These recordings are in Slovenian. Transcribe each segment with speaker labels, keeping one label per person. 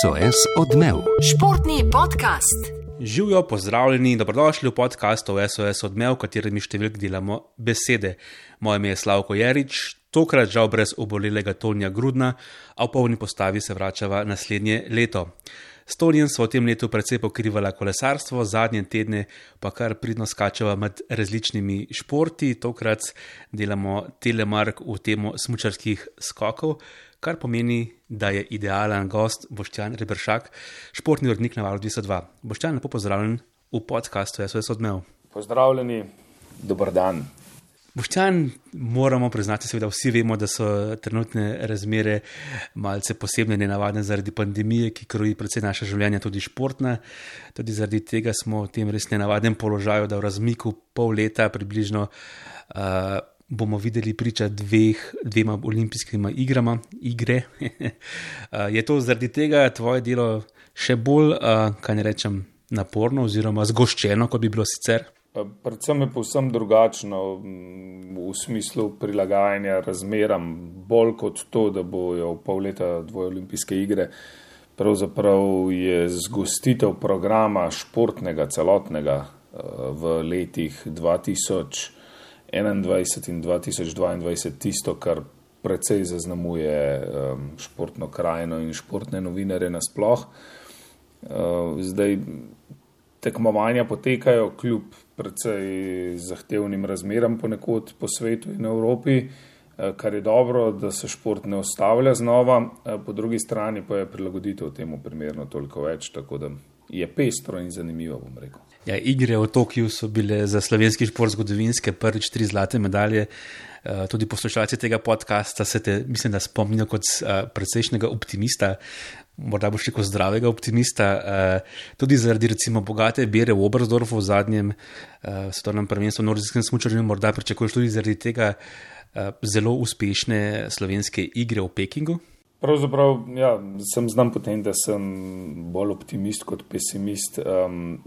Speaker 1: SOS odmev.
Speaker 2: Športni podcast.
Speaker 3: Živijo, pozdravljeni in dobrodošli v podkastu SOS odmev, v katerem številk delamo besede. Moje ime je Slavko Jarič, tokrat žal brez obolelega Tonja Grudna, a v polni postavi se vračava naslednje leto. S Tonjem smo v tem letu precej pokrivali kolesarstvo, zadnje tedne pa kar pridno skačeva med različnimi športi, tokrat delamo telemark v temo smočarskih skokov, kar pomeni, da je idealen gost Boštjan Rebršak, športni urednik na Valu 202. Boštjan, lepo pozdravljen v podkastu, sem odmev.
Speaker 4: Pozdravljeni, dober dan.
Speaker 3: Boštjan, moramo priznati, seveda vsi vemo, da so trenutne razmere malce posebne, nenavadne zaradi pandemije, ki kroji predvsem naše življenje, tudi športna. Tudi zaradi tega smo v tem res nenavadnem položaju, da v razmiku pol leta približno uh, bomo videli priča dveh, dvema olimpijskima igrama. Igre. uh, je to zaradi tega tvoje delo še bolj, uh, kaj ne rečem, naporno oziroma zgoščeno, kot bi bilo sicer?
Speaker 4: Predvsem je povsem drugačno v smislu prilagajanja razmeram, bolj kot to, da bojo pol leta dvoje olimpijske igre. Pravzaprav je zgostitev programa športnega celotnega v letih 2021 in 2022 tisto, kar precej zaznamuje športno krajino in športne novinare nasploh. Zdaj, tekmovanja potekajo kljub precej zahtevnim razmeram ponekod po svetu in Evropi, eh, kar je dobro, da se šport ne ustavlja znova, eh, po drugi strani pa je prilagoditev temu primerno toliko več, tako da je pestro in zanimivo, bom rekel.
Speaker 3: Ja, igre v Tokiu so bile za slovenski šport zgodovinske, prvič tri zlate medalje. Eh, tudi poslušalci tega podcasta se te, mislim, da spomnijo kot precejšnjega optimista morda boš rekel zdravega optimista, uh, tudi zaradi recimo bogate bere v Obersdorfu v zadnjem svetovnem prvenstvu v nordijskem smočarju, morda pričakuješ tudi zaradi tega zelo uspešne slovenske igre v Pekingu.
Speaker 4: Pravzaprav ja, sem znam potem, da sem bolj optimist kot pesimist. Um,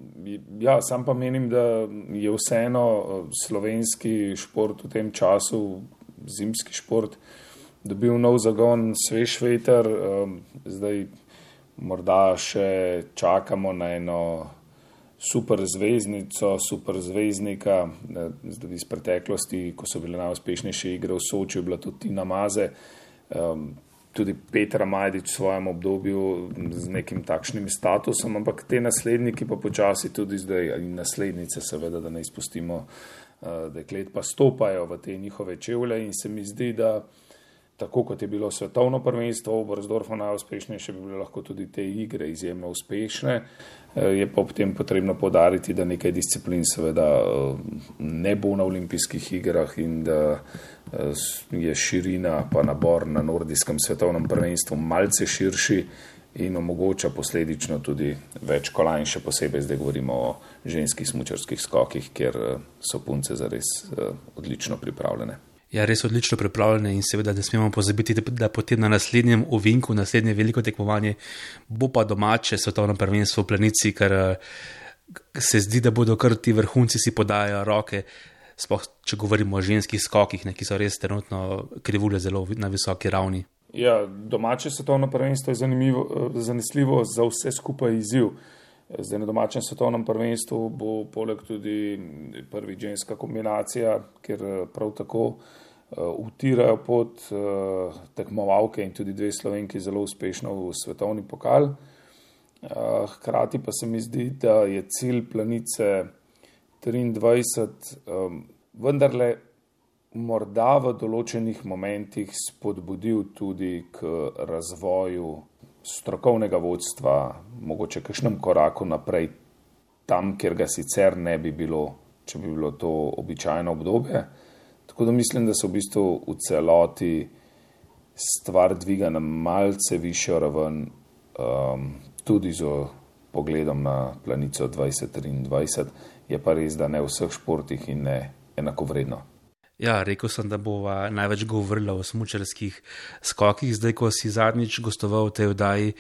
Speaker 4: ja, sam pa menim, da je vseeno slovenski šport v tem času, zimski šport, dobil nov zagon, svež veter. Um, zdaj morda še čakamo na eno super zvezdnico, super zvezdnika. Zdaj iz preteklosti, ko so bile najuspešnejše igre v Soči, bila tudi Tina Maze. Um, tudi Petra Majdič v svojem obdobju z nekim takšnim statusom, ampak te nasledniki pa počasi tudi zdaj, in naslednice, seveda, da ne izpustimo, uh, deklet pa stopajo v te njihove čevlje in se mi zdi, da tako kot je bilo svetovno prvenstvo v Brzdorfu najuspešnejše, bi bile lahko tudi te igre izjemno uspešne. Eh, je pa ob tem potrebno podariti, da nekaj disciplin seveda eh, ne bo na olimpijskih igrah in da eh, je širina pa nabor na nordijskem svetovnem prvenstvu malce širši in omogoča posledično tudi več kolajn, še posebej zdaj govorimo o ženskih smučarskih skokih, kjer so punce zares odlično pripravljene
Speaker 3: ja, res odlično pripravljene in seveda ne smemo pozabiti, da potem na naslednjem ovinku, naslednje veliko tekmovanje, bo pa domače svetovno prvenstvo v planici, ker eh, se zdi, da bodo kar ti vrhunci si podajajo roke. Sploh, če govorimo o ženskih skokih, ne, ki so res trenutno krivulje zelo na visoki ravni.
Speaker 4: Ja, domače svetovno prvenstvo je eh, zanesljivo za vse skupaj izziv. Zdaj na domačem svetovnem prvenstvu bo poleg tudi prvi ženska kombinacija, ker eh, prav tako uh, utirajo pot uh, tekmovalke in tudi dve slovenki zelo uspešno v svetovni pokal. Uh, hkrati pa se mi zdi, da je cilj planice 23 um, vendarle morda v določenih momentih spodbudil tudi k razvoju strokovnega vodstva, mogoče kakšnem koraku naprej, tam, kjer ga sicer ne bi bilo, če bi bilo to običajno obdobje. Tako da mislim, da se v bistvu v celoti stvar dviga na malce višjo raven, um, tudi z pogledom na planico 2023, je pa res, da ne v vseh športih in ne enako vredno.
Speaker 3: Ja, rekel sem, da bova največ govorila o smočarskih skokih. Zdaj, ko si zadnjič gostoval v tej oddaji,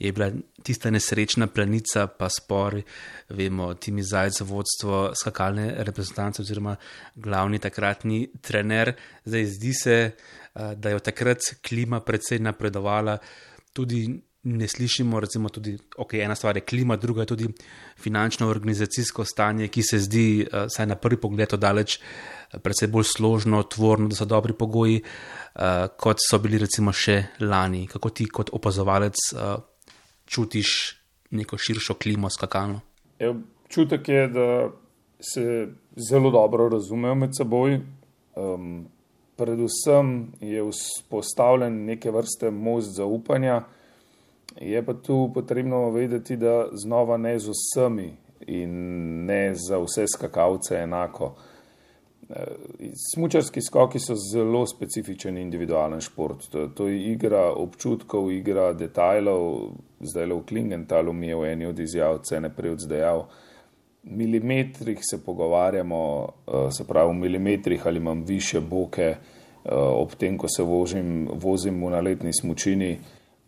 Speaker 3: je bila tista nesrečna planica, pa spor, vemo, Timi Zajec, vodstvo skakalne reprezentance oziroma glavni takratni trener. Zdaj, zdi se, da je od takrat klima precej napredovala, tudi ne slišimo, recimo, tudi, ok, ena stvar je klima, druga je tudi finančno organizacijsko stanje, ki se zdi, saj na prvi pogled, daleč uh, predvsej bolj složno, tvorno, da so dobri pogoji, uh, kot so bili recimo še lani. Kako ti kot opazovalec uh, čutiš neko širšo klimo skakalno?
Speaker 4: Ja, čutek je, da se zelo dobro razumejo med seboj. Um, predvsem je vzpostavljen neke vrste most zaupanja. Je pa tu potrebno vedeti, da znova ne z vsemi in ne za vse skakalce enako. Eh, smučarski skoki so zelo specifičen individualen šport. To, to je igra občutkov, igra detajlov. Zdaj le v Klingentalu mi je v eni od izjav cene prej odzdajal. V milimetrih se pogovarjamo, eh, se pravi v milimetrih ali imam više boke eh, ob tem, ko se vozim, vozim v naletni smučini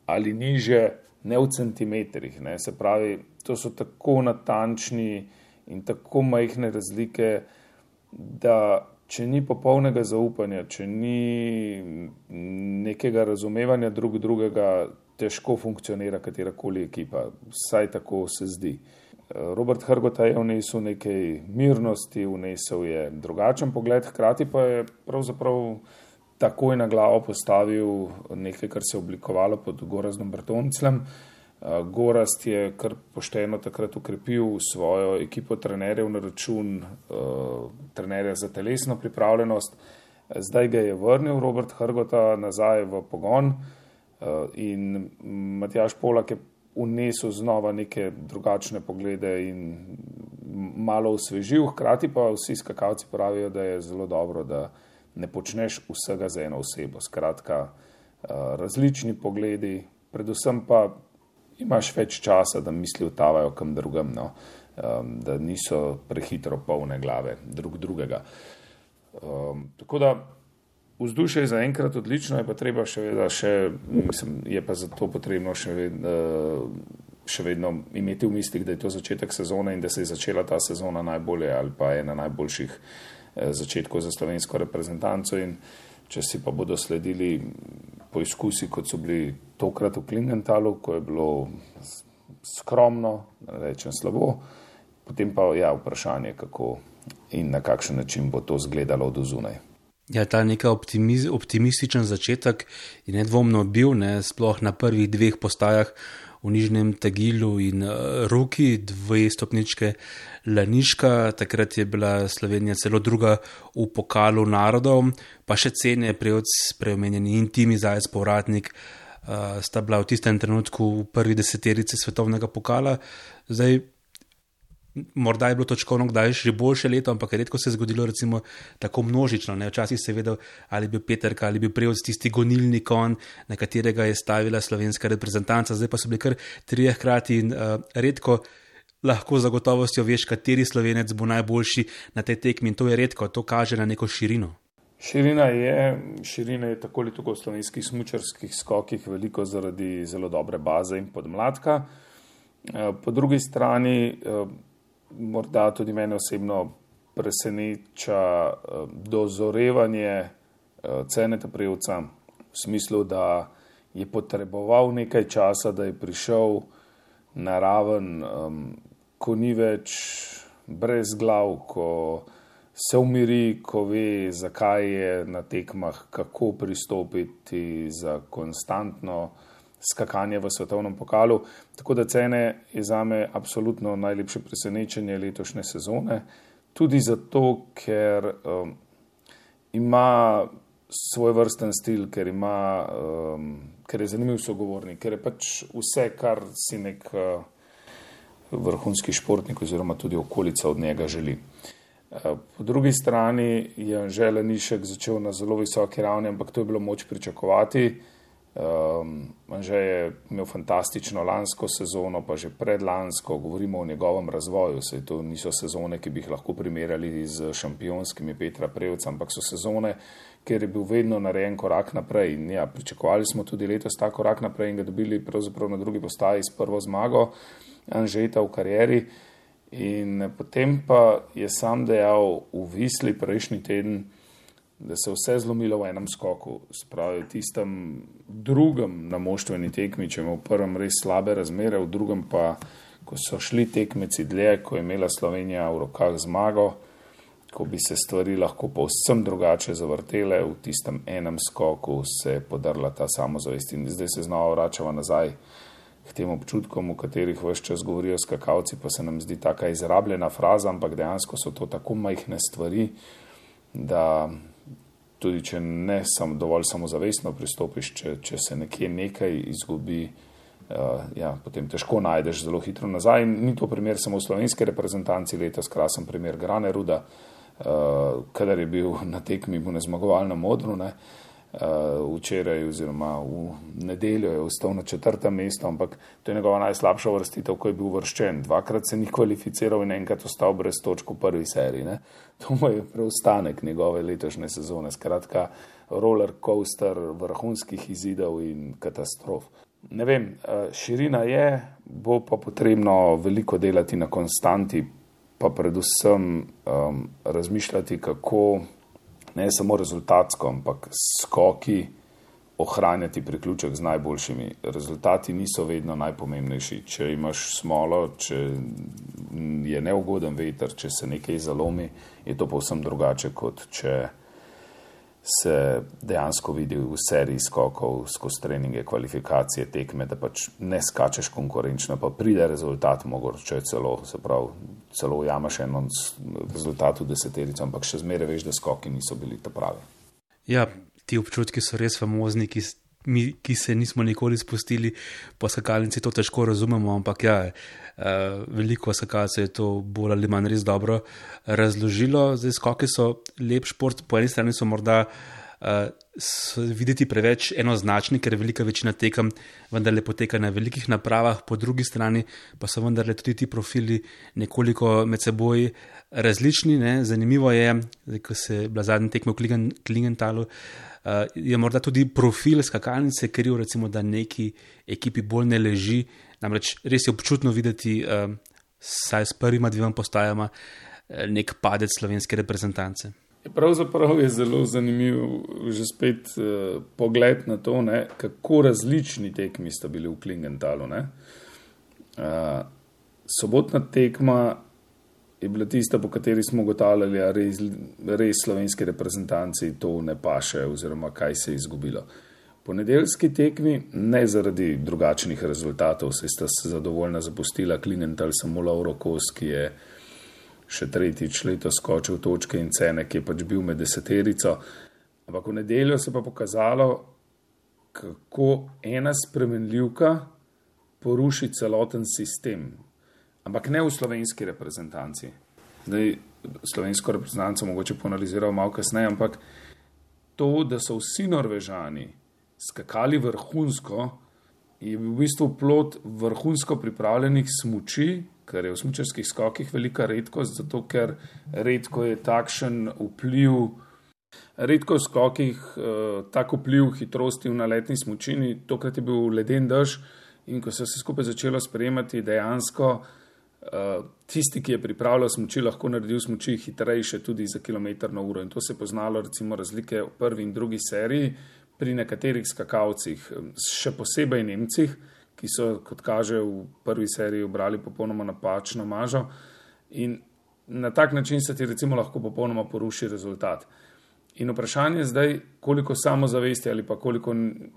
Speaker 4: ali niže, ne v centimetrih. Ne. Se pravi, to so tako natančni in tako majhne razlike, da če ni popolnega zaupanja, če ni nekega razumevanja drug drugega, težko funkcionira katerakoli ekipa. Vsaj tako se zdi. Robert Hrgota je vnesel nekaj mirnosti, vnesel je drugačen pogled, hkrati pa je pravzaprav takoj na glavo postavil nekaj, kar se je oblikovalo pod Goraznom Brtoncem. Gorast je kar pošteno takrat ukrepil svojo ekipo trenerjev na račun uh, trenerja za telesno pripravljenost. Zdaj ga je vrnil Robert Hrgota nazaj v pogon uh, in Matjaš Polak je unesel znova neke drugačne poglede in malo osvežil, hkrati pa vsi skakalci pravijo, da je zelo dobro, da ne počneš vsega za eno osebo. Skratka, uh, različni pogledi, predvsem pa imaš več časa, da misli utavajo kam drugam, no? um, da niso prehitro polne glave drug drugega. Um, tako da vzdušje je zaenkrat odlično, je pa treba še vedno, še, mislim, je pa zato potrebno še vedno. Še vedno imeti v mislih, da je to začetek sezone in da se je začela ta sezona najbolje ali pa ena najboljših eh, začetkov za slovensko reprezentanco. In če si pa bodo sledili poizkusi, kot so bili tokrat v Klingentalu, ko je bilo skromno, rečem slabo, potem pa je ja, vprašanje, kako in na kakšen način bo to izgledalo od zunaj.
Speaker 3: Ja, ta neka optimiz, optimističen začetek je nedvomno bil, ne, sploh na prvih dveh postajah v Nižnem Tagilu in uh, Ruki, dve stopničke Laniška, takrat je bila Slovenija celo druga v pokalu narodov, pa še cene preomenjeni intimi zajec povratnik. Uh, sta bila v tistem trenutku v prvi deseterici svetovnega pokala. Zdaj, morda je bilo točkovno, kdaj že boljše leto, ampak redko se je zgodilo recimo, tako množično. Ne? Včasih se je vedel, ali je bil Petrka ali bil Prevod tisti gonilni kon, na katerega je stavila slovenska reprezentanca, zdaj pa so bili kar trije hkrati in uh, redko. Lahko zagotovostjo veš, kateri slovenec bo najboljši na tej tekmi, in to je redko, to kaže na neko širino.
Speaker 4: Širina je, širina je tako ali tako v slovenskih smočarskih skokih veliko zaradi zelo dobre baze in podmladka. Eh, po drugi strani eh, morda tudi mene osebno preseneča eh, dozorevanje eh, ceneta prejevca v smislu, da je potreboval nekaj časa, da je prišel na raven, ko ni več brez glav, ko se umiri, ko ve, zakaj je na tekmah, kako pristopiti za konstantno skakanje v svetovnem pokalu. Tako da cene je za me absolutno najlepše presenečenje letošnje sezone. Tudi zato, ker um, ima svoj vrsten stil, ker, ima, um, ker je zanimiv sogovornik, ker je pač vse, kar si nek uh, vrhunski športnik oziroma tudi okolica od njega želi. Uh, po drugi strani je Želenišek začel na zelo visoki ravni, ampak to je bilo moč pričakovati. Um, Anže je imel fantastično lansko sezono, pa že predlansko, govorimo o njegovem razvoju. Sej to niso sezone, ki bi jih lahko primerjali z šampionskimi Petra Prevca, ampak so sezone, kjer je bil vedno narejen korak naprej. In ja, pričakovali smo tudi letos ta korak naprej in ga dobili pravzaprav na drugi postaji s prvo zmago Anžeta v karieri. In potem pa je sam dejal v Visli prejšnji teden, da se je vse zlomilo v enem skoku. Spravi v tistem drugem na moštveni tekmi, če ima v prvem res slabe razmere, v drugem pa, ko so šli tekmeci dlje, ko je imela Slovenija v rokah zmago, ko bi se stvari lahko povsem drugače zavrtele, v tistem enem skoku se je podarila ta samozavest in zdaj se znova vračava nazaj. K tem občutkom, v katerih vse čas govorijo skakalci, pa se nam zdi tako izrabljena fraza, ampak dejansko so to tako majhne stvari, da tudi če ne sam dovolj samozavestno pristopiš, če, če se nekje nekaj izgubi, uh, ja, potem težko najdeš zelo hitro nazaj. In ni to primer samo v slovenski reprezentanci, letos krasen primer Grane Ruda, uh, kadar je bil na tekmi v nezmagovalnem modru. Ne. Uh, včeraj oziroma v nedeljo je ostal na četrtem mestu, ampak to je njegova najslabša vrstitev, ko je bil vrščen. Dvakrat se ni kvalificiral in enkrat ostal brez točk v prvi seriji. Ne? To mu je preostanek njegove letošnje sezone. Skratka, roller coaster vrhunskih izidov in katastrof. Ne vem, uh, širina je, bo pa potrebno veliko delati na konstanti, pa predvsem um, razmišljati, kako ne samo rezultatsko, ampak skoki ohranjati priključek z najboljšimi. Rezultati niso vedno najpomembnejši. Če imaš smolo, če je neugoden veter, če se nekaj zalomi, je to povsem drugače, kot če se dejansko vidi v seriji skokov skozi treninge, kvalifikacije, tekme, da pač ne skačeš konkurenčno, pa pride rezultat, mogoče celo, se pravi, celo ujameš eno rezultat v deseterico, ampak še zmeraj veš, da skoki niso bili ta pravi.
Speaker 3: Ja, ti občutki so res famozni, ki, mi, ki se nismo nikoli spustili po skakalnici, to težko razumemo, ampak ja, uh, veliko skakalcev je to bolj ali manj res dobro razložilo. Zdaj, skoki so lep šport, po eni strani so morda. Uh, videti preveč enoznačni, ker velika večina tekem vendarle poteka na velikih napravah, po drugi strani pa so vendarle tudi ti profili nekoliko med seboj različni. Ne? Zanimivo je, ko se je bila zadnja tekma v Klingentalu, uh, je morda tudi profil skakalnice kriv, recimo, da neki ekipi bolj ne leži. Namreč res je občutno videti, uh, saj s prvima dvema postajama, nek padec slovenske reprezentance.
Speaker 4: Pravzaprav je zelo zanimiv že spet uh, pogled na to, ne, kako različni tekmi sta bili v Klingentalu. Uh, sobotna tekma je bila tista, po kateri smo ugotavljali, da res, res slovenski reprezentanci to ne paše, oziroma kaj se je izgubilo. Ponedeljski tekmi, ne zaradi drugačnih rezultatov, se sta zadovoljna zapustila Klingental, samo Lauro Kos, ki je še tretjič letos skočil točke in cene, ki je pač bil med deseterico. Ampak v nedeljo se pa pokazalo, kako ena spremenljivka poruši celoten sistem. Ampak ne v slovenski reprezentanci. Zdaj, slovensko reprezentanco mogoče ponaliziral malo kasneje, ampak to, da so vsi norvežani skakali vrhunsko, je v bistvu plot vrhunsko pripravljenih smoči, kar je v smočarskih skokih velika redkost, zato ker redko je takšen vpliv, redko v skokih uh, tako vpliv hitrosti v naletni smočini, tokrat je bil leden dež in ko se je vse skupaj začelo sprejemati, dejansko uh, tisti, ki je pripravljal smoči, lahko naredil smoči hitrejše tudi za kilometr na uro. In to se je poznalo recimo razlike v prvi in drugi seriji pri nekaterih skakalcih, še posebej Nemcih ki so, kot kaže, v prvi seriji obrali popolnoma napačno mažo. In na tak način se ti recimo lahko popolnoma poruši rezultat. In vprašanje je zdaj, koliko samozavesti ali pa koliko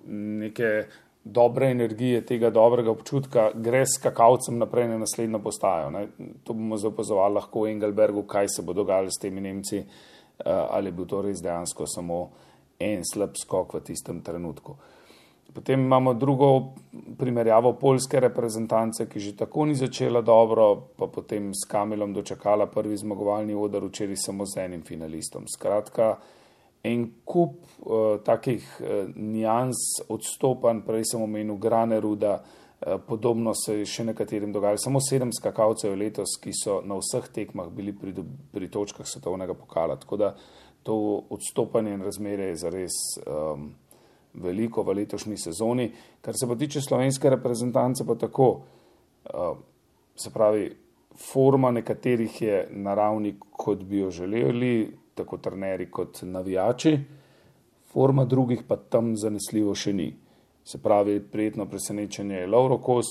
Speaker 4: neke dobre energije, tega dobrega občutka gre s kakavcem naprej na naslednjo postajo. Ne? To bomo zdaj opazovali lahko v Engelbergu, kaj se bo dogajalo s temi Nemci, eh, ali je bil to res dejansko samo en slab skok v tistem trenutku. Potem imamo drugo primerjavo polske reprezentance, ki že tako ni začela dobro, pa potem s Kamilom dočakala prvi zmagovalni odar, včeraj samo z enim finalistom. Skratka, en kup uh, takih uh, nijans odstopanj, prej sem omenil Grane Ruda, uh, podobno se je še nekaterim dogajalo. Samo sedem skakalcev letos, ki so na vseh tekmah bili pri, pri točkah svetovnega pokala. Tako da to odstopanje in razmere je zares. Um, veliko v letošnji sezoni. Kar se pa tiče slovenske reprezentance, pa tako, uh, se pravi, forma nekaterih je na ravni, kot bi jo želeli, tako trenerji kot navijači, forma drugih pa tam zanesljivo še ni. Se pravi, prijetno presenečenje je Lauro Kos,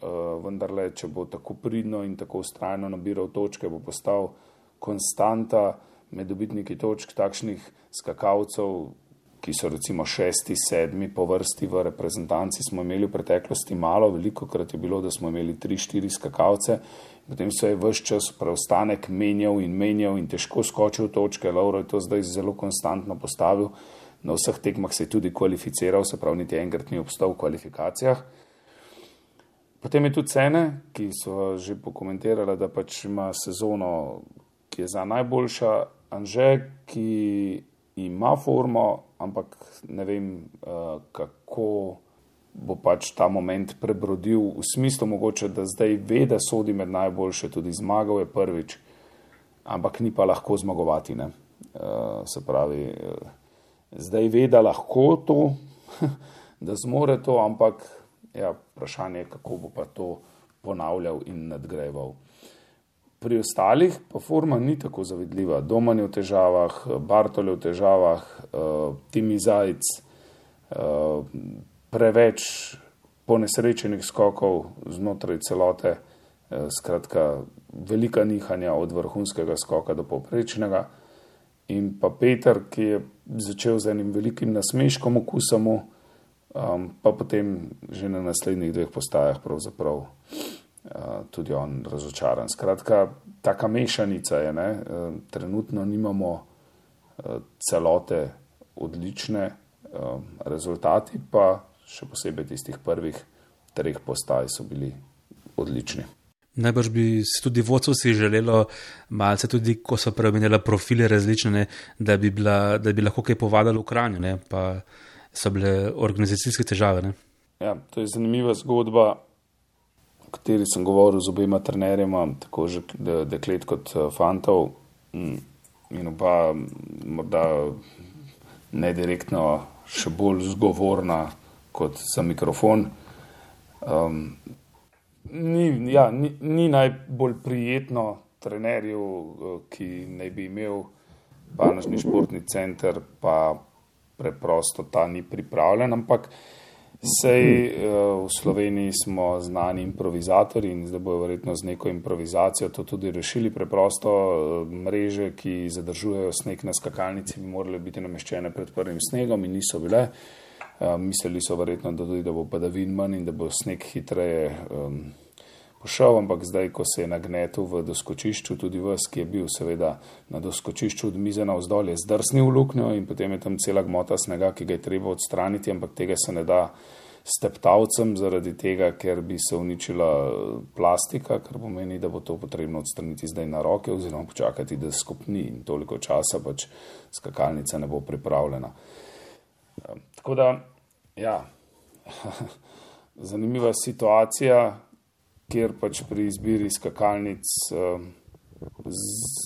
Speaker 4: uh, vendarle, če bo tako pridno in tako ustrajno nabiral točke, bo postal konstanta med dobitniki točk takšnih skakalcev, ki so recimo šesti, sedmi po vrsti v reprezentanci. Smo imeli v preteklosti malo, veliko krat je bilo, da smo imeli tri, štiri skakalce, potem se je vse čas preostanek menjal in menjal in težko skočil točke. Lauro je to zdaj zelo konstantno postavil na vseh tekmah se je tudi kvalificiral, se pravi, niti enkrat ni obstal v kvalifikacijah. Potem je tudi cene, ki so že pokomentirali, da pač ima sezono, ki je za najboljša, Anže, ki ima formo, ampak ne vem, uh, kako bo pač ta moment prebrodil, v smislu mogoče, da zdaj ve, da sodi med najboljše, tudi zmagal je prvič, ampak ni pa lahko zmagovati. Uh, se pravi. Uh, zdaj ve, da lahko to, da zmore to, ampak ja, vprašanje je, kako bo pa to ponavljal in nadgrajeval. Pri ostalih pa forma ni tako zavidljiva. Doman je v težavah, Bartol je v težavah, uh, Timi Zajc, uh, preveč ponesrečenih skokov znotraj celote, uh, skratka, velika nihanja od vrhunskega skoka do poprečnega in pa Peter, ki je začel z enim velikim nasmeškom okusom, um, pa potem že na naslednjih dveh postajah pravzaprav uh, tudi on razočaran. Skratka, taka mešanica je, ne? Uh, trenutno nimamo uh, celote odlične, uh, rezultati pa še posebej tistih prvih treh postaj so bili odlični.
Speaker 3: Najbrž bi si tudi vodstvo si želelo, malce tudi, ko so preomenjali profile različne, da bi, bila, da bi lahko kaj povadali v Kranju, ne? pa so bile organizacijske težave.
Speaker 4: Ja, to je zanimiva zgodba, kateri sem govoril z obema trenerjema, tako že deklet kot eh, fantov. Mm, in oba, morda ne direktno, še bolj zgovorna kot za mikrofon. Um, ni, ja, ni, ni najbolj prijetno trenerju, eh, ki naj bi imel panožni športni center, pa preprosto ta ni pripravljen. Ampak sej eh, v Sloveniji smo znani improvizatori in zdaj bojo verjetno z neko improvizacijo to tudi rešili. Preprosto eh, mreže, ki zadržujejo sneg na skakalnici, bi morale biti nameščene pred prvim snegom in niso bile. Um, mislili so verjetno, da, tudi, da bo padavin manj in da bo sneg hitreje um, pošel, ampak zdaj, ko se je nagnetil v doskočišču, tudi vas, ki je bil seveda na doskočišču od mize na vzdolj, je zdrsnil v luknjo in potem je tam cela gmota snega, ki ga je treba odstraniti, ampak tega se ne da steptavcem zaradi tega, ker bi se uničila plastika, kar pomeni, da bo to potrebno odstraniti zdaj na roke oziroma počakati, da skupni in toliko časa pač skakalnica ne bo pripravljena. Tako da, ja, zanimiva situacija, kjer pač pri izbiri skakalnic eh,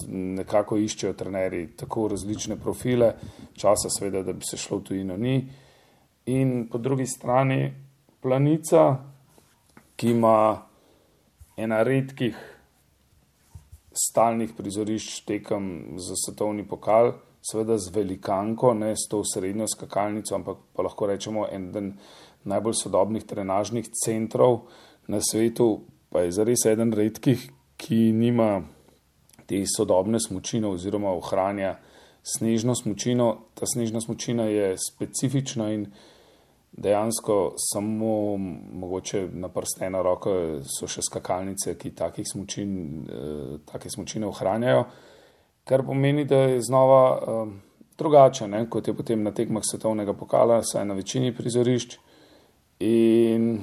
Speaker 4: nekako iščejo trenerji tako različne profile, časa seveda, da bi se šlo v tujino ni. In po drugi strani planica, ki ima ena redkih stalnih prizorišč tekem za svetovni pokal, seveda z velikanko, ne s to srednjo skakalnico, ampak pa lahko rečemo eden najbolj sodobnih trenažnih centrov na svetu, pa je zares eden redkih, ki nima te sodobne smočine oziroma ohranja snežno smočino. Ta snežna smočina je specifična in dejansko samo mogoče na prstena roka so še skakalnice, ki takih smočin, eh, take smočine ohranjajo kar pomeni, da je znova um, drugače, ne, kot je potem na tekmah svetovnega pokala, saj na večini prizorišč. In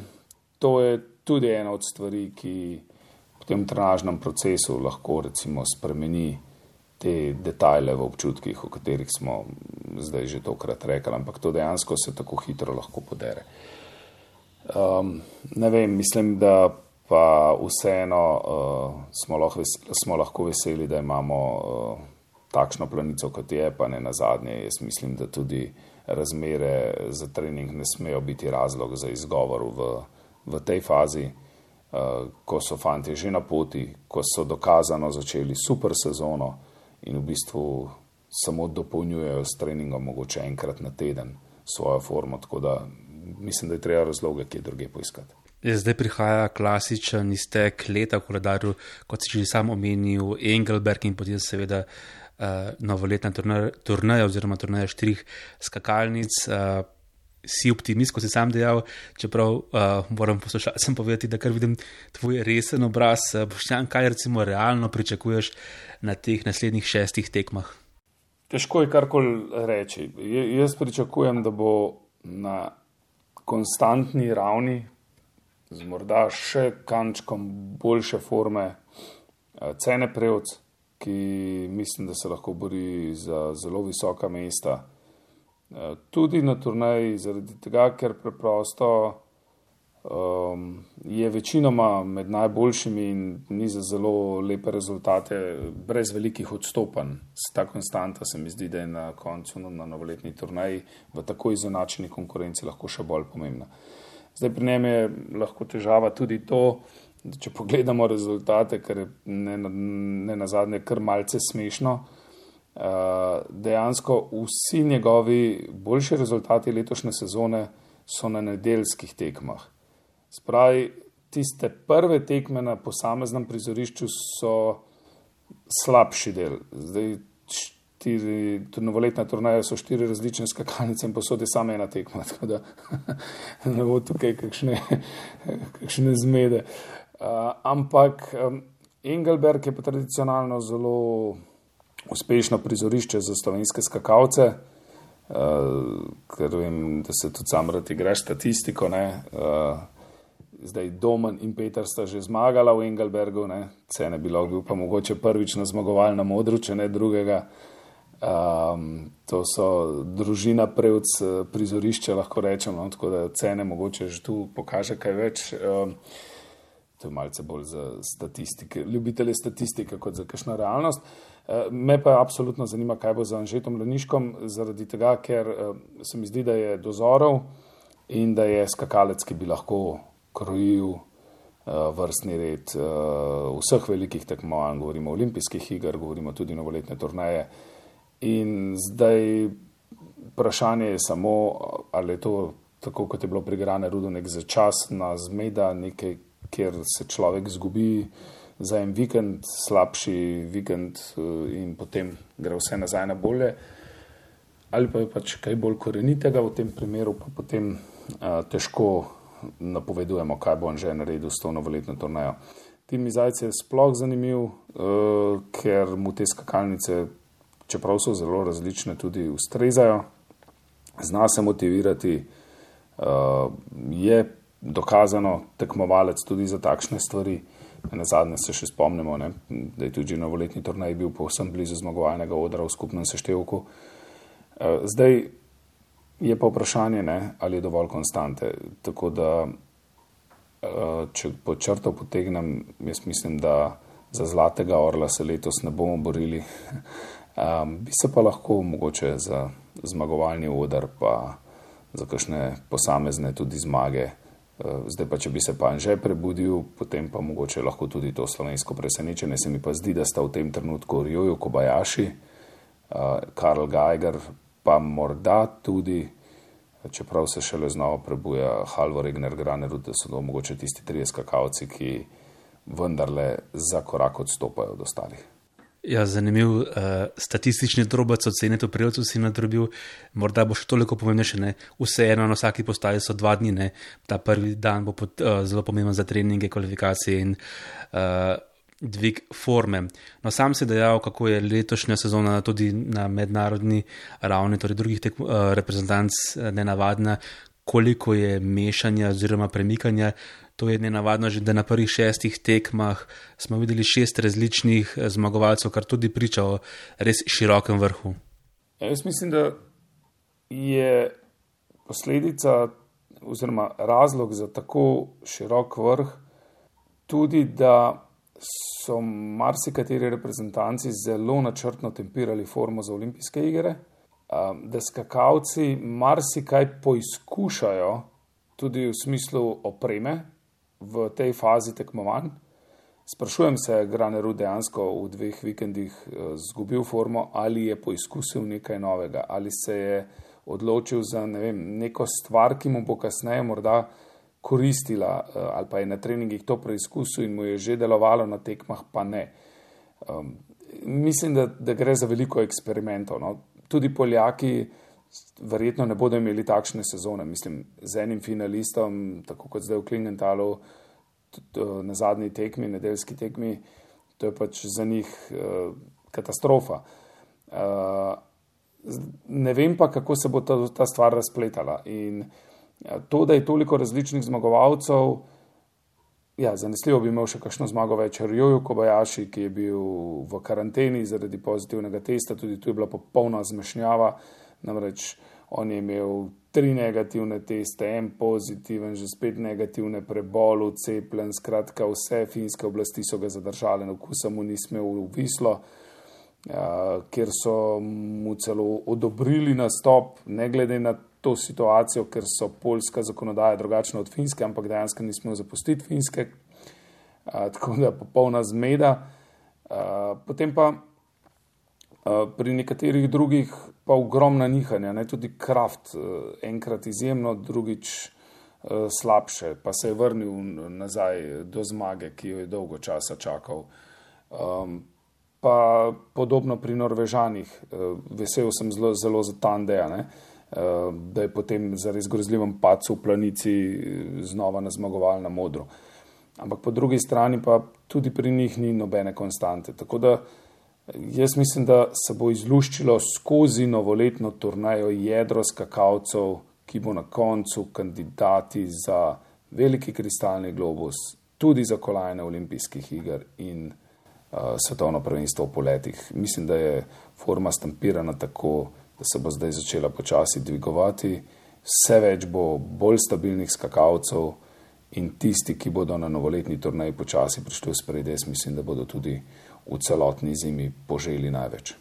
Speaker 4: to je tudi ena od stvari, ki v tem trenažnem procesu lahko recimo spremeni te detajle v občutkih, o katerih smo zdaj že tokrat rekli, ampak to dejansko se tako hitro lahko podere. Um, ne vem, mislim, da pa vseeno uh, smo, lahko smo lahko veseli, da imamo uh, takšno planico, kot je, pa ne na zadnje. Jaz mislim, da tudi razmere za trening ne smejo biti razlog za izgovor v, v tej fazi, uh, ko so fanti že na poti, ko so dokazano začeli super sezono in v bistvu samo dopolnjujejo s treningom, mogoče enkrat na teden svojo formo. Tako da mislim, da je treba razloge, ki je druge poiskati.
Speaker 3: Zdaj prihaja klasičen iztek leta v koledarju, kot si že sam omenil, Engelberg in potem seveda uh, novoletna turnaja oziroma turnaja štirih skakalnic. Uh, si optimist, kot si sam dejal, čeprav uh, moram poslušalcem povedati, da kar vidim tvoj resen obraz. Uh, Boštjan, kaj recimo realno pričakuješ na teh naslednjih šestih tekmah?
Speaker 4: Težko je karkoli reči. J jaz pričakujem, da bo na konstantni ravni, z morda še kančkom boljše forme, cene prevc, ki mislim, da se lahko bori za zelo visoka mesta. Tudi na turnaji, zaradi tega, ker preprosto um, je večinoma med najboljšimi in ni za zelo lepe rezultate, brez velikih odstopanj. Ta konstanta se mi zdi, da je na koncu na novoletni turnaji v tako izenačeni konkurenci lahko še bolj pomembna. Zdaj pri njem je lahko težava tudi to, da če pogledamo rezultate, ker je ne, ne na zadnje kar malce smešno. Uh, dejansko vsi njegovi boljši rezultati letošnje sezone so na nedeljskih tekmah. Spravi, tiste prve tekme na posameznem prizorišču so slabši del. Zdaj, štiri, novoletna turnaja so štiri različne skakalnice in posode same ena tekma, tako da ne bo tukaj kakšne, kakšne zmede. Uh, ampak um, Engelberg je pa tradicionalno zelo uspešno prizorišče za slovenske skakalce. Uh, ker vem, da se tudi sam rad igraš statistiko. Uh, zdaj Domen in Peter sta že zmagala v Engelbergu, ne? cene bi lahko bil pa mogoče prvič na zmagovalnem modru, če ne drugega. Um, to so družina prevc prizorišča, lahko rečemo, no? tako da cene mogoče že tu pokaže kaj več. Um, to je malce bolj za statistike, ljubitelje statistike kot za kakšno realnost. Uh, me pa absolutno zanima, kaj bo za Anžetom Leniškom, zaradi tega, ker uh, se mi zdi, da je dozorov in da je skakalec, ki bi lahko krojil uh, vrstni red uh, vseh velikih tekmovanj, govorimo o olimpijskih igrah, govorimo tudi o novoletne turnaje. In zdaj vprašanje je samo, ali je to tako, kot je bilo pri Grane Rudu, nek začasna zmeda, nekaj, kjer se človek zgubi za en vikend, slabši vikend uh, in potem gre vse nazaj na bolje. Ali pa je pač kaj bolj korenitega v tem primeru, pa potem uh, težko napovedujemo, kaj bo on že naredil s to novoletno turnajo. Tim Zajce je sploh zanimiv, uh, ker mu te skakalnice, čeprav so zelo različne, tudi ustrezajo, zna se motivirati, uh, je dokazano tekmovalec tudi za takšne stvari. Na zadnje se še spomnimo, ne, da je tudi novoletni turnaj bil povsem blizu zmagovalnega odra v skupnem seštevku. Uh, zdaj, Je pa vprašanje, ne, ali je dovolj konstante. Tako da, eh, če po črto potegnem, jaz mislim, da za zlatega orla se letos ne bomo borili. Um, bi se pa lahko mogoče za zmagovalni udar, pa za kakšne posamezne tudi zmage. Uh, zdaj pa, če bi se pa že prebudil, potem pa mogoče lahko tudi to slovensko presenečenje. Se mi pa zdi, da sta v tem trenutku Rjojo Kobajaši, uh, Karl Geiger, pa morda tudi, čeprav se šele znova prebuja Halvo Regner Graner, da so to mogoče tisti trije skakalci, ki vendarle za korak odstopajo od ostalih.
Speaker 3: Ja, zanimiv uh, statistični drobec ocene, to prijel si nadrobil, morda bo še toliko pomembnejše, vseeno na vsaki postaji so dva dni, ne? ta prvi dan bo pot, uh, zelo pomemben za treninge, kvalifikacije in uh, dvig forme. No, sam si dejal, kako je letošnja sezona tudi na mednarodni ravni, torej drugih tek, uh, reprezentanc, uh, nenavadna, koliko je mešanja oziroma premikanja. To je nenavadno, že da na prvih šestih tekmah smo videli šest različnih uh, zmagovalcev, kar tudi priča o res širokem vrhu.
Speaker 4: Ja, jaz mislim, da je posledica oziroma razlog za tako širok vrh tudi, da so marsikateri reprezentanci zelo načrtno tempirali formo za olimpijske igre, da skakalci marsikaj poizkušajo tudi v smislu opreme v tej fazi tekmovanj. Sprašujem se, Grane Rud dejansko v dveh vikendih zgubil formo ali je poizkusil nekaj novega, ali se je odločil za ne vem, neko stvar, ki mu bo kasneje morda koristila, ali pa je na treningih to preizkusil in mu je že delovalo na tekmah, pa ne. Um, mislim, da, da gre za veliko eksperimentov. No. Tudi Poljaki verjetno ne bodo imeli takšne sezone. Mislim, z enim finalistom, tako kot zdaj v Klingentalu, na zadnji tekmi, nedeljski tekmi, to je pač za njih uh, katastrofa. Uh, ne vem pa, kako se bo ta, ta stvar razpletala. In uh, to, da je toliko različnih zmagovalcev, Ja, zanesljivo bi imel še kakšno zmago več, Rjoju Kobajaši, ki je bil v karanteni zaradi pozitivnega testa, tudi tu je bila popolna zmešnjava. Namreč on je imel tri negativne teste, en pozitiven, že spet negativne, prebol, cepljen, skratka vse finske oblasti so ga zadržale, no kusa mu ni smel v Vislo, ja, kjer so mu celo odobrili nastop, ne glede na to situacijo, ker so polska zakonodaja drugačna od finske, ampak dejansko nismo zapustiti finske, tako da je popolna zmeda. Potem pa pri nekaterih drugih pa ogromna nihanja, ne tudi kraft, enkrat izjemno, drugič a, slabše, pa se je vrnil nazaj do zmage, ki jo je dolgo časa čakal. A, Pa podobno pri Norvežanih, vesel sem zelo, zelo za Tandeja. Ne? Eh, da je potem za res grozljivem pacu v planici eh, znova na zmagovalna modro. Ampak po drugi strani pa tudi pri njih ni nobene konstante. Tako da eh, jaz mislim, da se bo izluščilo skozi novoletno turnajo jedro skakalcev, ki bo na koncu kandidati za veliki kristalni globus, tudi za kolajne olimpijskih iger in uh, svetovno prvenstvo v poletih. Mislim, da je forma stampirana tako, da se bo zdaj začela počasi dvigovati, vse več bo bolj stabilnih skakalcev in tisti, ki bodo na novoletni turnaj počasi prišli v spredje, jaz mislim, da bodo tudi v celotni zimi poželi največ.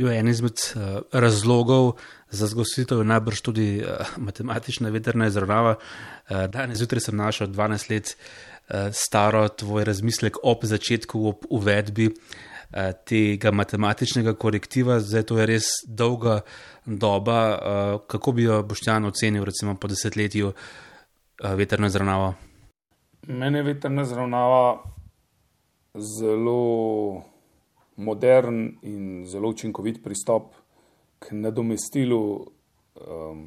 Speaker 3: Jo, en izmed uh, razlogov za zgostitev je najbrž tudi uh, matematična vedrna izravnava. Uh, danes zjutraj sem našel 12 let uh, staro tvoj razmislek ob začetku, ob uvedbi uh, tega matematičnega korektiva, zdaj to je res dolga doba. Eh, kako bi jo Boštjan ocenil, recimo po desetletju eh, veterna zravnava?
Speaker 4: Mene je veterna zravnava zelo modern in zelo učinkovit pristop k nadomestilu um,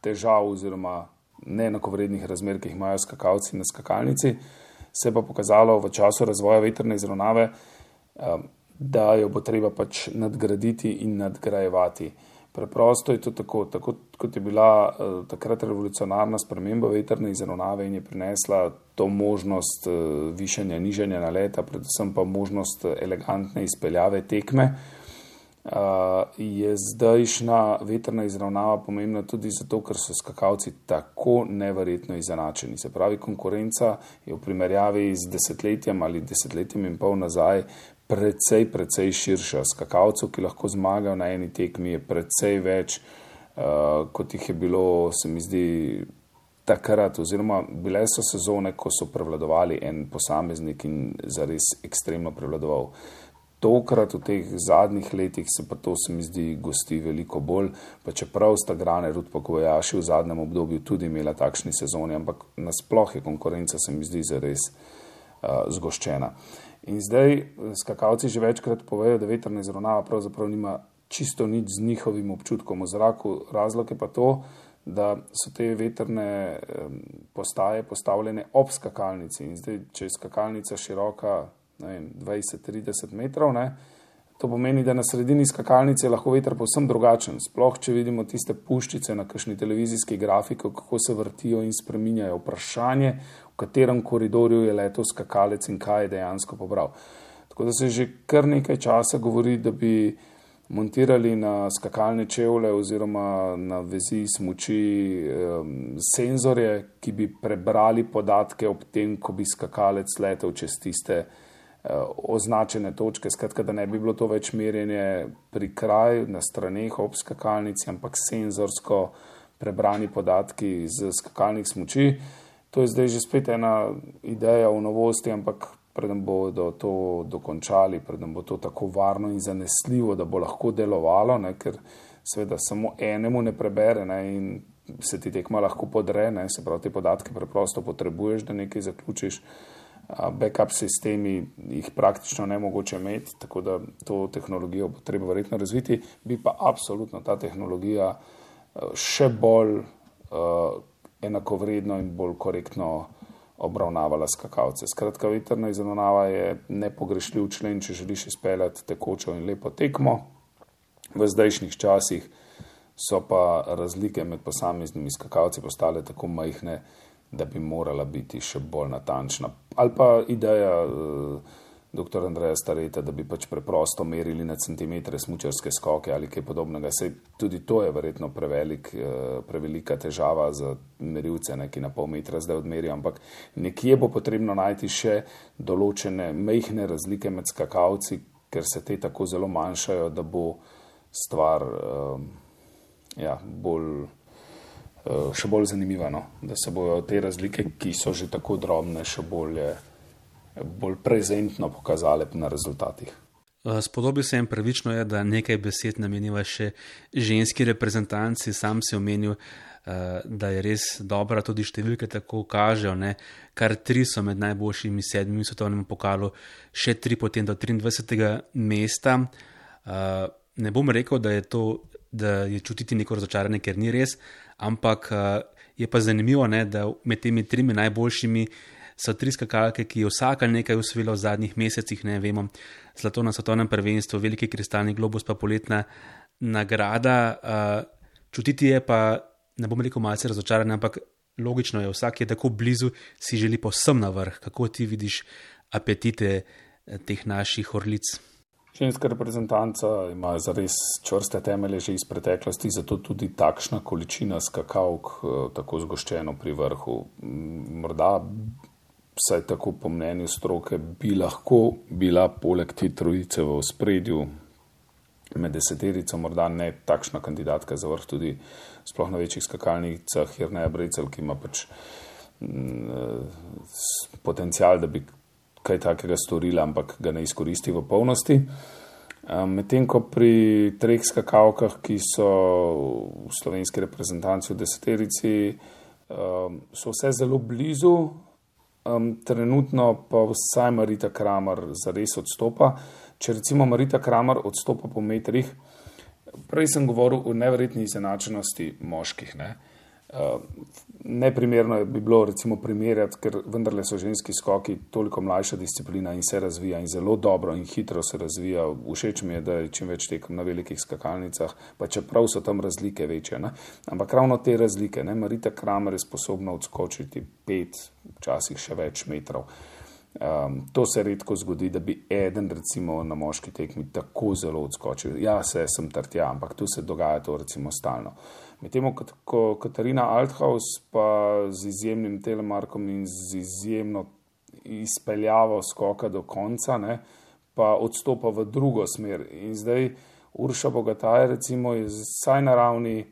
Speaker 4: težav oziroma neenakovrednih razmer, ki jih imajo skakalci na skakalnici. Se pa pokazalo v času razvoja veterne izravnave, Um, da jo bo treba pač nadgraditi in nadgrajevati. Preprosto je to tako, tako kot je bila uh, takrat revolucionarna sprememba veterne izravnave in je prinesla to možnost uh, višanja, nižanja na leta, predvsem pa možnost elegantne izpeljave tekme. Uh, je zdajšnja veterna izravnava pomembna tudi zato, ker so skakalci tako neverjetno izenačeni. Se pravi, konkurenca je v primerjavi z desetletjem ali desetletjem in pol nazaj precej, precej širša. Skakalcev, ki lahko zmagajo na eni tekmi, je precej več, uh, kot jih je bilo, se mi zdi, takrat. Oziroma, bile so sezone, ko so prevladovali en posameznik in zares ekstremno prevladoval. Tokrat v teh zadnjih letih se pa to, se mi zdi, gosti veliko bolj, pa čeprav sta Grane Rud pa Kovajaši v zadnjem obdobju tudi imela takšni sezoni, ampak nasploh je konkurenca, se mi zdi, zares uh, zgoščena. Uh, In zdaj eh, skakalci že večkrat povejo, da vetrna izravnava pravzaprav nima čisto nič z njihovim občutkom v zraku. Razlog je pa to, da so te vetrne postaje postavljene ob skakalnici. In zdaj, če je skakalnica široka 20-30 metrov, ne, To pomeni, da na sredini skakalnice je lahko veter povsem drugačen. Sploh, če vidimo tiste puščice na kakšni televizijski grafiki, kako se vrtijo in spreminjajo. Vprašanje, katerem koridorju je letel skakalec in kaj je dejansko pobral. Tako da se že kar nekaj časa govori, da bi montirali na skakalne čevlje oziroma na vezi smoči um, senzorje, ki bi prebrali podatke ob tem, ko bi skakalec letel čez tiste. Eh, označene točke, skratka, da ne bi bilo to več merjenje pri kraju, na straneh ob skakalnici, ampak senzorsko prebrani podatki z skakalnih smoči. To je zdaj že spet ena ideja v novosti, ampak preden bodo to dokončali, preden bo to tako varno in zanesljivo, da bo lahko delovalo, ne, ker seveda samo enemu ne prebere ne, in se ti tekma lahko podre, ne, se pravi, te podatke preprosto potrebuješ, da nekaj zaključiš. Backup sistemi jih praktično ne mogoče imeti, tako da to tehnologijo bo treba verjetno razviti, bi pa absolutno ta tehnologija še bolj uh, enakovredno in bolj korektno obravnavala skakalce. Skratka, veterna izravnava je nepogrešljiv člen, če želiš izpeljati tekočo in lepo tekmo. V zdajšnjih časih so pa razlike med posameznimi skakalci postale tako majhne, da bi morala biti še bolj natančna. Ali pa ideja. Uh, dr. Andreja Stareta, da bi pač preprosto merili na centimetre smučarske skoke ali kaj podobnega. Sej tudi to je verjetno prevelik, eh, prevelika težava za merilce, ne, ki na pol metra zdaj odmerijo, ampak nekje bo potrebno najti še določene mehne razlike med skakalci, ker se te tako zelo manjšajo, da bo stvar uh, ja, bolj. Eh, še bolj zanimivo, no? da se bodo te razlike, ki so že tako drobne, še bolje bolj prezentno pokazale na rezultatih.
Speaker 3: Eh, spodobi se jim pravično, je, da nekaj besed nameniva še ženski reprezentanci. Sam si omenil, eh, da je res dobra, tudi številke tako kažejo. Ne? Kar tri so med najboljšimi sedmimi svetovnimi pokalu, še tri potem do 23. mesta. Eh, ne bom rekel, da je to, da je čutiti neko razočaranje, ker ni res, ampak je pa zanimivo, ne, da med temi trimi najboljšimi so tri skakalke, ki je vsaka nekaj usvojila v zadnjih mesecih, ne vemo, zlato na svetovnem prvenstvu, veliki kristalni globus, pa poletna nagrada. Uh, čutiti je pa, ne bom rekel, malce razočaran, ampak logično je, vsak je tako blizu, si želi posem na vrh. Kako ti vidiš apetite eh, teh naših orlic?
Speaker 4: Ženska reprezentanca ima zares čvrste temelje že iz preteklosti, zato tudi takšna količina skakalk, eh, tako zgoščeno pri vrhu. Morda vsaj tako po mnenju stroke, bi lahko bila poleg te trojice v spredju med deseterico, morda ne takšna kandidatka za vrh, tudi sploh na večjih skakalnicah, jer ne Brecel, ki ima pač mm, potencial, da bi kaj takega storila, ampak ga ne izkoristi v polnosti. Medtem ko pri treh skakalkah, ki so v slovenski reprezentanci v deseterici, so vse zelo blizu, um, trenutno pa vsaj Marita Kramer zares odstopa. Če recimo Marita Kramer odstopa po metrih, prej sem govoril o neverjetni izenačenosti moških. Ne? Uh, neprimerno bi bilo recimo primerjati, ker vendarle so ženski skoki toliko mlajša disciplina in se razvija in zelo dobro in hitro se razvija. Všeč mi je, da je čim več tekem na velikih skakalnicah, pa čeprav so tam razlike večje. Ne? Ampak ravno te razlike, ne? Marita Kramer je sposobna odskočiti pet, včasih še več metrov. Um, to se redko zgodi, da bi eden, recimo na moški tekmi, tako zelo odskočil. Ja, se sem trtja, ampak tu se dogaja to recimo stalno. Uh, Medtem ko Katarina Althaus pa z izjemnim telemarkom in z izjemno izpeljavo skoka do konca, ne, pa odstopa v drugo smer. In zdaj Urša Bogataj, recimo, je vsaj na ravni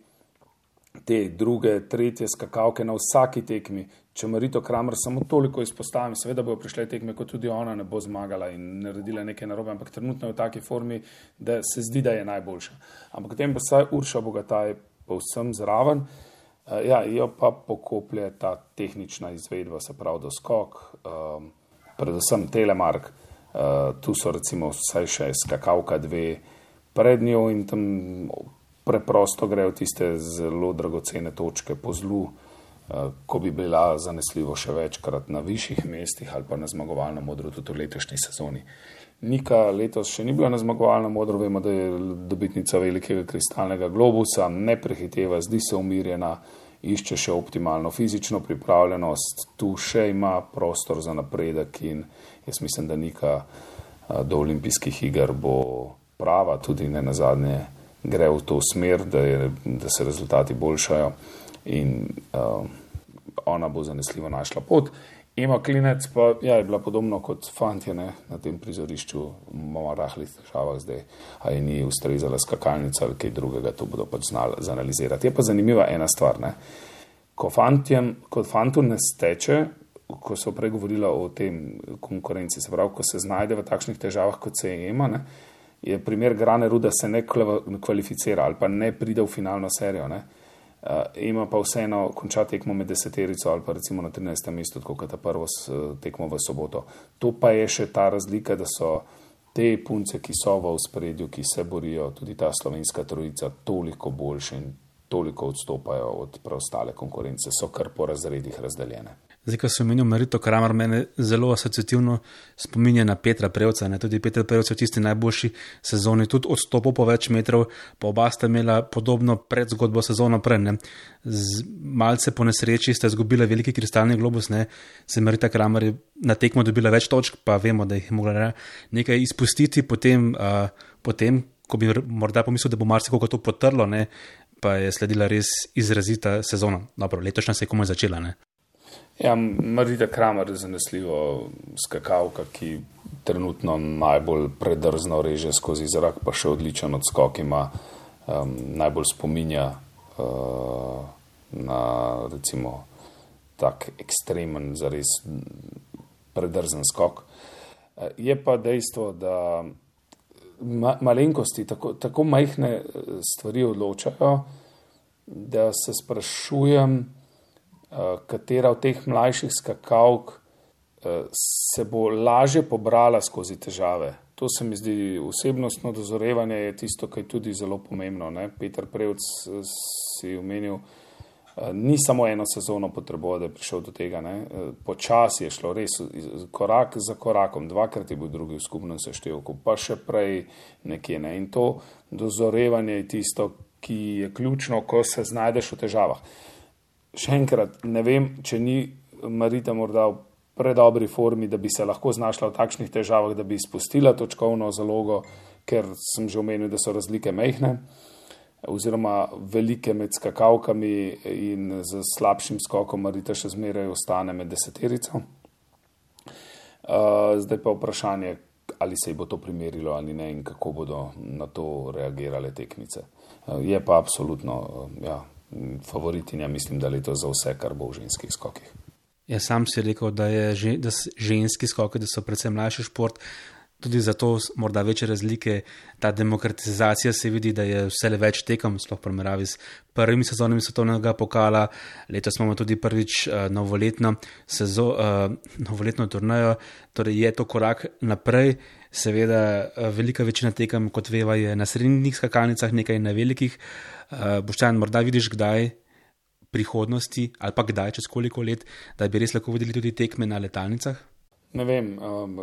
Speaker 4: te druge, tretje skakalke na vsaki tekmi. Če Marito Kramer samo toliko izpostavim, seveda bojo prišle tekme, kot tudi ona ne bo zmagala in naredila nekaj narobe, ampak trenutno je v taki formi, da se zdi, da je najboljša. Ampak potem pa vsaj Urša Bogataj povsem zraven. Eh, ja, jo pa pokoplje ta tehnična izvedba, se pravi, doskok, um, predvsem telemark. Uh, tu so recimo vsaj še skakavka dve pred njo in tam preprosto grejo tiste zelo dragocene točke po zlu, uh, ko bi bila zanesljivo še večkrat na višjih mestih ali pa na zmagovalnem modru tudi v letošnji sezoni. Uh, Nika letos še ni bila na zmagovalnem modru, vemo, da je dobitnica velikega kristalnega globusa, ne prehiteva, zdi se umirjena, išče še optimalno fizično pripravljenost, tu še ima prostor za napredek in jaz mislim, da Nika do olimpijskih iger bo prava, tudi ne na zadnje gre v to smer, da, je, da se rezultati boljšajo in uh, ona bo zanesljivo našla pot. Ima klinec, pa ja, je bila podobno kot fantje ne, na tem prizorišču, malo rahlih težavah zdaj, a je ni ustrezala skakalnica ali kaj drugega, to bodo pač znali zanalizirati. Je pa zanimiva ena stvar. Ne. Ko fantjem, kot fantu ne steče, ko so prej govorila o tem konkurenci, se pravi, ko se znajde v takšnih težavah, kot se je ima, ne, je primer Grane Ruda se ne kvalificira ali pa ne pride v finalno serijo. Ne. Uh, ima pa vseeno konča tekmo med deseterico ali pa recimo na 13. mestu, kot je ta prvo tekmo v soboto. To pa je še ta razlika, da so te punce, ki so v spredju, ki se borijo, tudi ta slovenska trojica, toliko boljše in toliko odstopajo od preostale konkurence, so kar po razredih razdeljene.
Speaker 3: Zdaj, ko sem omenil Marito Kramer, mene zelo asociativno spominja na Petra Prevca. Ne? Tudi Petr Prevc v tisti najboljši sezoni, tudi odstopil po več metrov, pa oba sta imela podobno predzgodbo sezono prej. Ne? Z malce po nesreči sta izgubila veliki kristalni globus, ne? se Marita Kramer je na tekmo dobila več točk, pa vemo, da jih je mogla ne? nekaj izpustiti, potem, uh, potem, ko bi morda pomislil, da bo marsikoga to potrlo, ne? pa je sledila res izrazita sezona. Dobro, letošnja se je komaj začela. Ne?
Speaker 4: Ja, Marita Kramer je zanesljivo skakalka, ki trenutno najbolj predrzno reže skozi zrak, pa še odličen odskok ima, um, najbolj spominja uh, na recimo tak ekstremen, zares predrzen skok. Uh, je pa dejstvo, da ma malenkosti, tako, tako majhne uh, stvari odločajo, da se sprašujem, Eh, katera od teh mlajših skakalk eh, se bo lažje pobrala skozi težave. To se mi zdi osebnostno dozorevanje, je tisto, kar je tudi zelo pomembno. Ne? Peter Prevc eh, si omenil, ni samo eno sezono potreboval, da je prišel do tega. Počasi je šlo, res korak za korakom, dvakrat je bil drugi v skupnem seštevku, pa še prej nekje. Ne? In to dozorevanje je tisto, ki je ključno, ko se znajdeš v težavah še enkrat, ne vem, če ni Marita morda v predobri formi, da bi se lahko znašla v takšnih težavah, da bi izpustila točkovno zalogo, ker sem že omenil, da so razlike mehne, oziroma velike med skakavkami in z slabšim skokom Marita še zmeraj ostane med deseterico. Uh, zdaj pa vprašanje, ali se ji bo to primerilo ali ne in kako bodo na to reagirale tekmice. Uh, je pa absolutno, uh, ja, favoritinja, mislim, da je to za vse, kar bo v ženskih skokih.
Speaker 3: Jaz sam si rekel, da, je, da ženski skoki, da so predvsem mlajši šport. Tudi zato morda večje razlike, ta demokratizacija se vidi, da je vse le več tekem, sploh primerjavi s prvimi sezonami svetovnega pokala. Letos imamo tudi prvič uh, novoletno, sezo, uh, novoletno turnajo, torej je to korak naprej. Seveda, uh, velika večina tekem, kot veva, je na srednjih skakalnicah, nekaj na velikih. Uh, Uh, Boštjan, morda vidiš kdaj prihodnosti ali pa kdaj, čez koliko let, da bi res lahko videli tudi tekme na letalnicah?
Speaker 4: Ne vem. Um,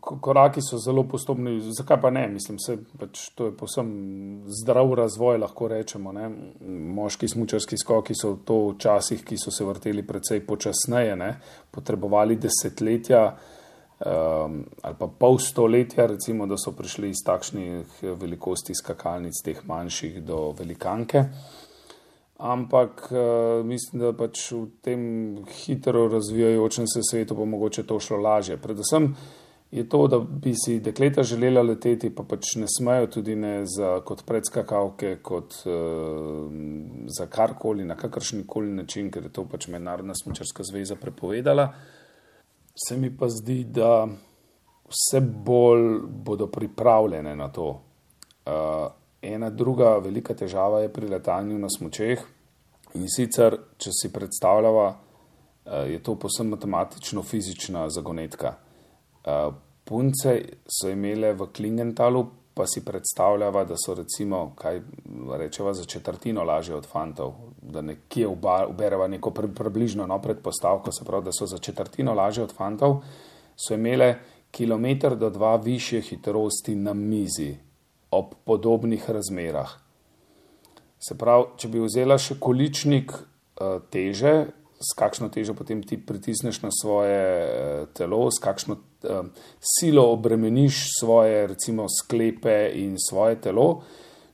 Speaker 4: koraki so zelo postopni, zakaj pa ne? Mislim, se, pač to je posem zdrav razvoj, lahko rečemo. Ne? Moški smučarski skoki so to včasih, ki so se vrteli precej počasneje, ne? potrebovali desetletja um, ali pa pol stoletja, recimo, da so prišli iz takšnih velikosti skakalnic, teh manjših do velikanke. Ampak uh, mislim, da pač v tem hitro razvijajočem se svetu bo mogoče to šlo lažje. Predvsem je to, da bi si dekleta želela leteti, pa pač ne smejo tudi ne za, kot predskakavke, kot uh, za karkoli, na kakršni koli način, ker je to pač Mednarodna smočarska zveza prepovedala. Uh, se mi pa zdi, da vse bolj bodo pripravljene na to. Uh, ena druga velika težava je pri letanju na smočeh in sicer, če si predstavljava, uh, je to posebno matematično-fizična zagonetka. Uh, punce so imele v Klingentalu pa si predstavljava, da so recimo, kaj rečeva, za četrtino lažje od fantov, da nekje ubereva neko približno no, predpostavko, se pravi, da so za četrtino lažje od fantov, so imele kilometr do dva više hitrosti na mizi ob podobnih razmerah. Se pravi, če bi vzela še količnik uh, teže, s kakšno težo potem ti pritisneš na svoje uh, telo, s kakšno um, silo obremeniš svoje, recimo, sklepe in svoje telo.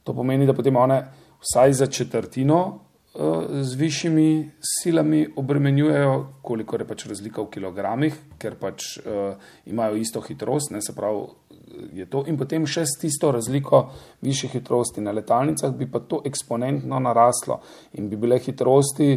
Speaker 4: To pomeni, da potem one vsaj za četrtino uh, z višjimi silami obremenjujejo, koliko je pač razlika v kilogramih, ker pač uh, imajo isto hitrost, ne se pravi. Je to. In potem še s tisto razliko više hitrosti na letalnicah, bi pa to eksponentno naraslo in bi bile hitrosti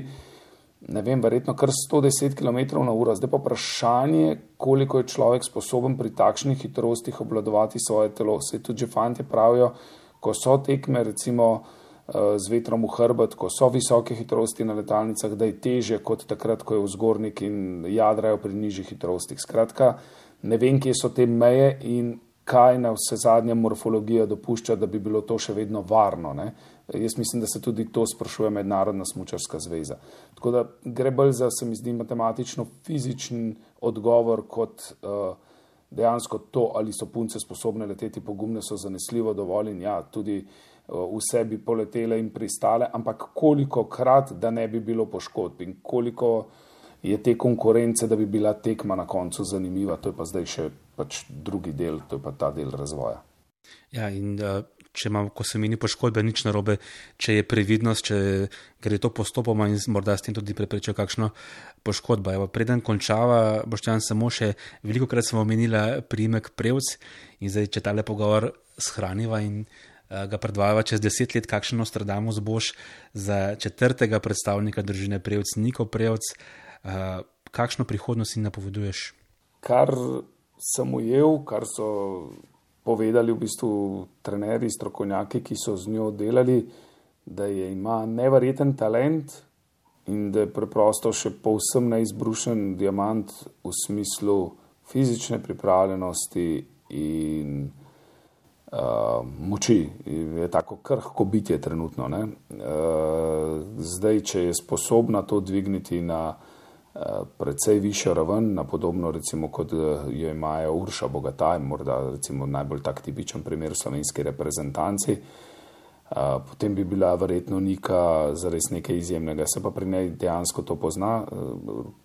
Speaker 4: ne vem, verjetno kar 110 km/h. Zdaj pa vprašanje, koliko je človek sposoben pri takšnih hitrostih obvladovati svoje telo. Se tudi fanti pravijo, ko so tekme, recimo eh, z vetrom v hrbet, ko so visoke hitrosti na letalnicah, da je teže kot takrat, ko je vzgornik in jadrajo pri nižjih hitrostih. Skratka, ne vem, kje so te meje in kaj na vse zadnje morfologija dopušča, da bi bilo to še vedno varno. Ne? Jaz mislim, da se tudi to sprašuje Mednarodna smučarska zveza. Tako da gre bolj za, se mi zdi, matematično-fizičen odgovor kot uh, dejansko to, ali so punce sposobne leteti pogumne, so zanesljivo dovolj in ja, tudi uh, vse bi poletele in pristale, ampak koliko krat, da ne bi bilo poškodb in koliko je te konkurence, da bi bila tekma na koncu zanimiva, to je pa zdaj še pač drugi del, to je pa ta del razvoja.
Speaker 3: Ja, in uh, če imamo, ko se mi ni poškodbe, nič narobe, če je previdnost, če gre to postopoma in morda s tem tudi preprečijo kakšno poškodbo. Evo, preden končava, boš tam samo še veliko krat smo omenila primek Prevc in zdaj, če tale pogovor shraniva in uh, ga predvajava čez deset let, kakšen Nostradamus boš za četrtega predstavnika družine Prevc, Niko Prevc, uh, kakšno prihodnost si napoveduješ?
Speaker 4: Kar sem ujel, kar so povedali v bistvu trenerji, strokovnjaki, ki so z njo delali, da je ima neverjeten talent in da je preprosto še povsem neizbrušen diamant v smislu fizične pripravljenosti in uh, moči. Je tako krhko bitje trenutno. Uh, zdaj, če je sposobna to dvigniti na precej višjo raven, na podobno recimo kot eh, jo imajo Urša Bogataj, morda recimo najbolj tak tipičen primer slovenski reprezentanci. Eh, potem bi bila verjetno Nika zares nekaj izjemnega. Se pa pri njej dejansko to pozna, eh,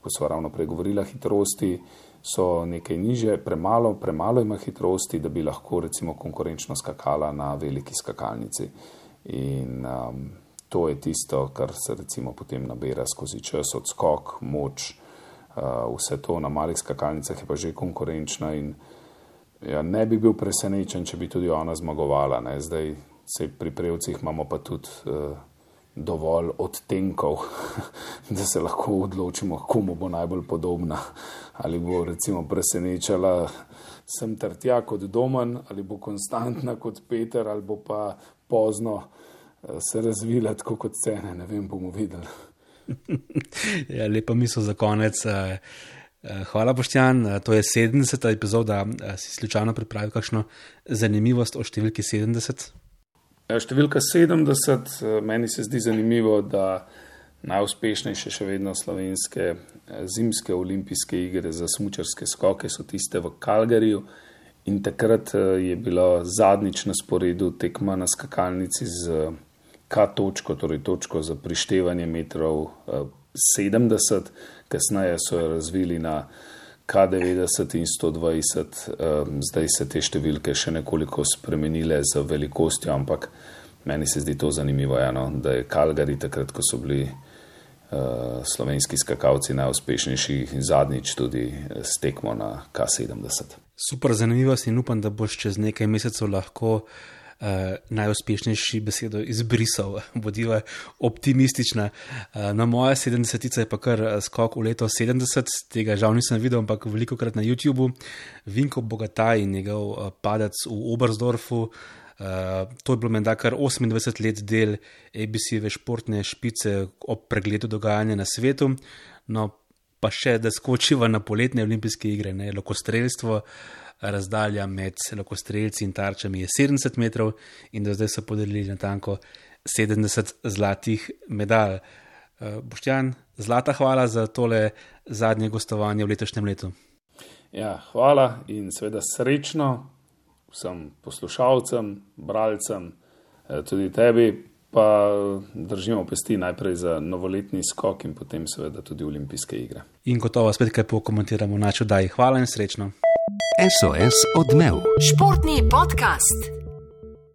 Speaker 4: ko so ravno pregovorila hitrosti, so nekaj niže, premalo, premalo ima hitrosti, da bi lahko recimo konkurenčno skakala na veliki skakalnici. In um, to je tisto, kar se recimo potem nabira skozi čas, odskok, moč, uh, vse to na malih skakalnicah je pa že konkurenčno in ja, ne bi bil presenečen, če bi tudi ona zmagovala. Ne. Zdaj se pri prejvcih imamo pa tudi uh, dovolj odtenkov, da se lahko odločimo, komu bo najbolj podobna. Ali bo recimo presenečala sem ter tja kot domen, ali bo konstantna kot Peter, ali bo pa pozno se razvila tako kot cene. Ne vem, bomo videli.
Speaker 3: ja, lepa misel za konec. Eh, eh, hvala, Boštjan. Eh, to je 70. epizoda. Si slučajno pripravil kakšno zanimivost o številki 70?
Speaker 4: Ja, številka 70, meni se zdi zanimivo, da najuspešnejše še vedno slovenske zimske olimpijske igre za smučarske skoke so tiste v Kalgariju. In takrat je bilo zadnjič na sporedu tekma na skakalnici z K točko, torej točko za prištevanje metrov 70, eh, kasneje so jo razvili na K90 in 120, eh, zdaj se te številke še nekoliko spremenile z velikostjo, ampak meni se zdi to zanimivo, eno, da je Kalgari takrat, ko so bili eh, slovenski skakalci najuspešnejši zadnjič tudi stekmo na K70.
Speaker 3: Super zanimivost in upam, da boš čez nekaj mesecev lahko uh, najuspešnejši besedo izbrisal, bodiva optimistična. Uh, na moje 70-ice je pa kar eh, skok v leto 70, tega žal nisem videl, ampak veliko krat na YouTubu. Vinko Bogataj in njegov uh, padec v Obersdorfu. Uh, to je bilo menda kar 28 let del ABC-ve športne špice ob pregledu dogajanja na svetu. No, pa še, da skočiva na poletne olimpijske igre, ne lokostrelstvo. Uh, razdalja med lokostrelci in tarčami je 70 metrov, in do zdaj so podelili na tanko 70 zlatih medalj. Uh, Boštjan, zlata hvala za tole zadnje gostovanje v letošnjem letu.
Speaker 4: Ja, hvala in seveda srečno vsem poslušalcem, bralcem, eh, tudi tebi. Pa držimo pesti najprej za novoletni skok in potem seveda tudi olimpijske igre.
Speaker 3: In gotovo spet kaj pokomentiramo na čudaj. Hvala in srečno.
Speaker 1: SOS odmev.
Speaker 2: Športni podcast.